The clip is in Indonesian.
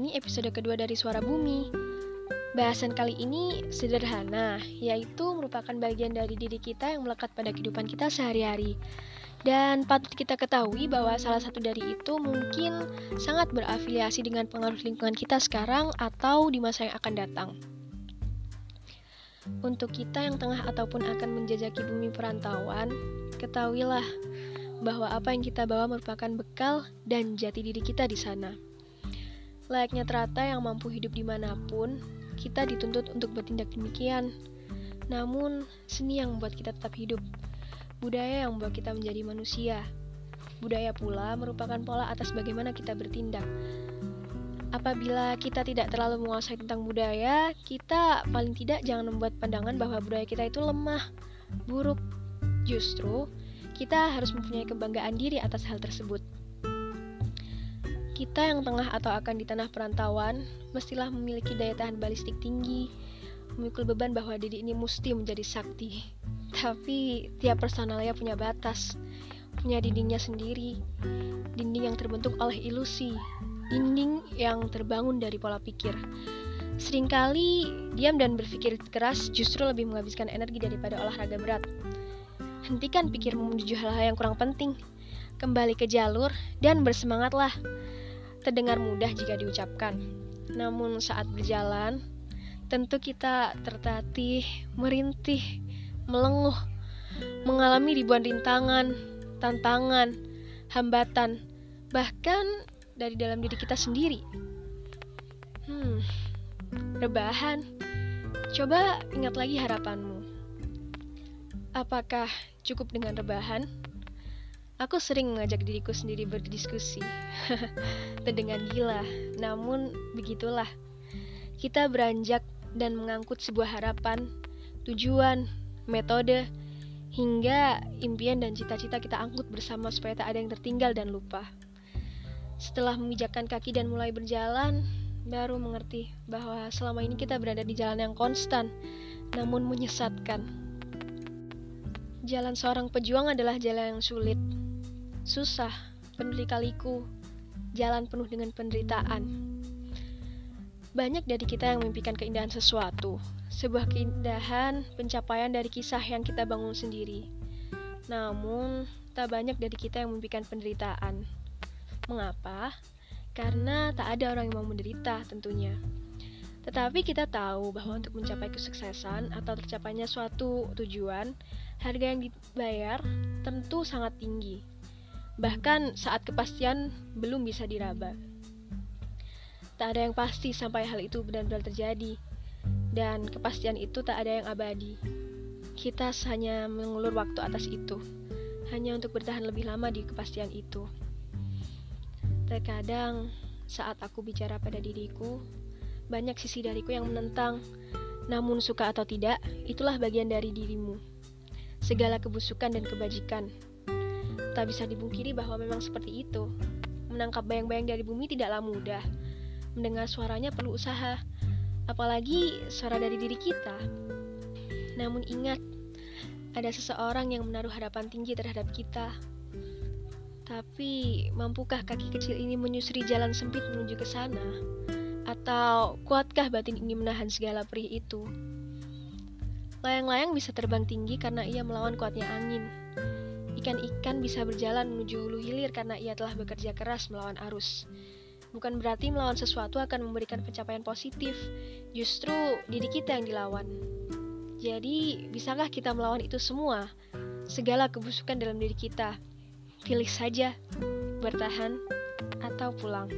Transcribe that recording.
ini episode kedua dari Suara Bumi. Bahasan kali ini sederhana, yaitu merupakan bagian dari diri kita yang melekat pada kehidupan kita sehari-hari. Dan patut kita ketahui bahwa salah satu dari itu mungkin sangat berafiliasi dengan pengaruh lingkungan kita sekarang atau di masa yang akan datang. Untuk kita yang tengah ataupun akan menjajaki bumi perantauan, ketahuilah bahwa apa yang kita bawa merupakan bekal dan jati diri kita di sana. Layaknya terata yang mampu hidup di mana pun, kita dituntut untuk bertindak demikian. Namun, seni yang membuat kita tetap hidup, budaya yang membuat kita menjadi manusia. Budaya pula merupakan pola atas bagaimana kita bertindak. Apabila kita tidak terlalu menguasai tentang budaya, kita paling tidak jangan membuat pandangan bahwa budaya kita itu lemah, buruk. Justru, kita harus mempunyai kebanggaan diri atas hal tersebut. Kita yang tengah atau akan di tanah perantauan mestilah memiliki daya tahan balistik tinggi, memikul beban bahwa diri ini mesti menjadi sakti. Tapi tiap personalnya punya batas, punya dindingnya sendiri, dinding yang terbentuk oleh ilusi, dinding yang terbangun dari pola pikir. Seringkali diam dan berpikir keras justru lebih menghabiskan energi daripada olahraga berat. Hentikan pikirmu menuju hal-hal yang kurang penting. Kembali ke jalur dan bersemangatlah terdengar mudah jika diucapkan. Namun saat berjalan, tentu kita tertatih, merintih, melenguh, mengalami ribuan rintangan, tantangan, hambatan, bahkan dari dalam diri kita sendiri. Hmm, rebahan. Coba ingat lagi harapanmu. Apakah cukup dengan rebahan? Aku sering mengajak diriku sendiri berdiskusi. Terdengar gila, namun begitulah. Kita beranjak dan mengangkut sebuah harapan, tujuan, metode, hingga impian dan cita-cita kita angkut bersama supaya tak ada yang tertinggal dan lupa. Setelah memijakkan kaki dan mulai berjalan, baru mengerti bahwa selama ini kita berada di jalan yang konstan, namun menyesatkan. Jalan seorang pejuang adalah jalan yang sulit, susah, penuh jalan penuh dengan penderitaan. Banyak dari kita yang memimpikan keindahan sesuatu, sebuah keindahan pencapaian dari kisah yang kita bangun sendiri. Namun, tak banyak dari kita yang memimpikan penderitaan. Mengapa? Karena tak ada orang yang mau menderita tentunya. Tetapi kita tahu bahwa untuk mencapai kesuksesan atau tercapainya suatu tujuan, harga yang dibayar tentu sangat tinggi bahkan saat kepastian belum bisa diraba. Tak ada yang pasti sampai hal itu benar-benar terjadi, dan kepastian itu tak ada yang abadi. Kita hanya mengulur waktu atas itu, hanya untuk bertahan lebih lama di kepastian itu. Terkadang, saat aku bicara pada diriku, banyak sisi dariku yang menentang, namun suka atau tidak, itulah bagian dari dirimu. Segala kebusukan dan kebajikan Tak bisa dibungkiri bahwa memang seperti itu. Menangkap bayang-bayang dari bumi tidaklah mudah. Mendengar suaranya perlu usaha, apalagi suara dari diri kita. Namun ingat, ada seseorang yang menaruh harapan tinggi terhadap kita. Tapi, mampukah kaki kecil ini menyusuri jalan sempit menuju ke sana? Atau kuatkah batin ini menahan segala perih itu? Layang-layang bisa terbang tinggi karena ia melawan kuatnya angin. Ikan-ikan bisa berjalan menuju hulu hilir karena ia telah bekerja keras melawan arus. Bukan berarti melawan sesuatu akan memberikan pencapaian positif, justru diri kita yang dilawan. Jadi, bisakah kita melawan itu semua? Segala kebusukan dalam diri kita. Pilih saja, bertahan atau pulang.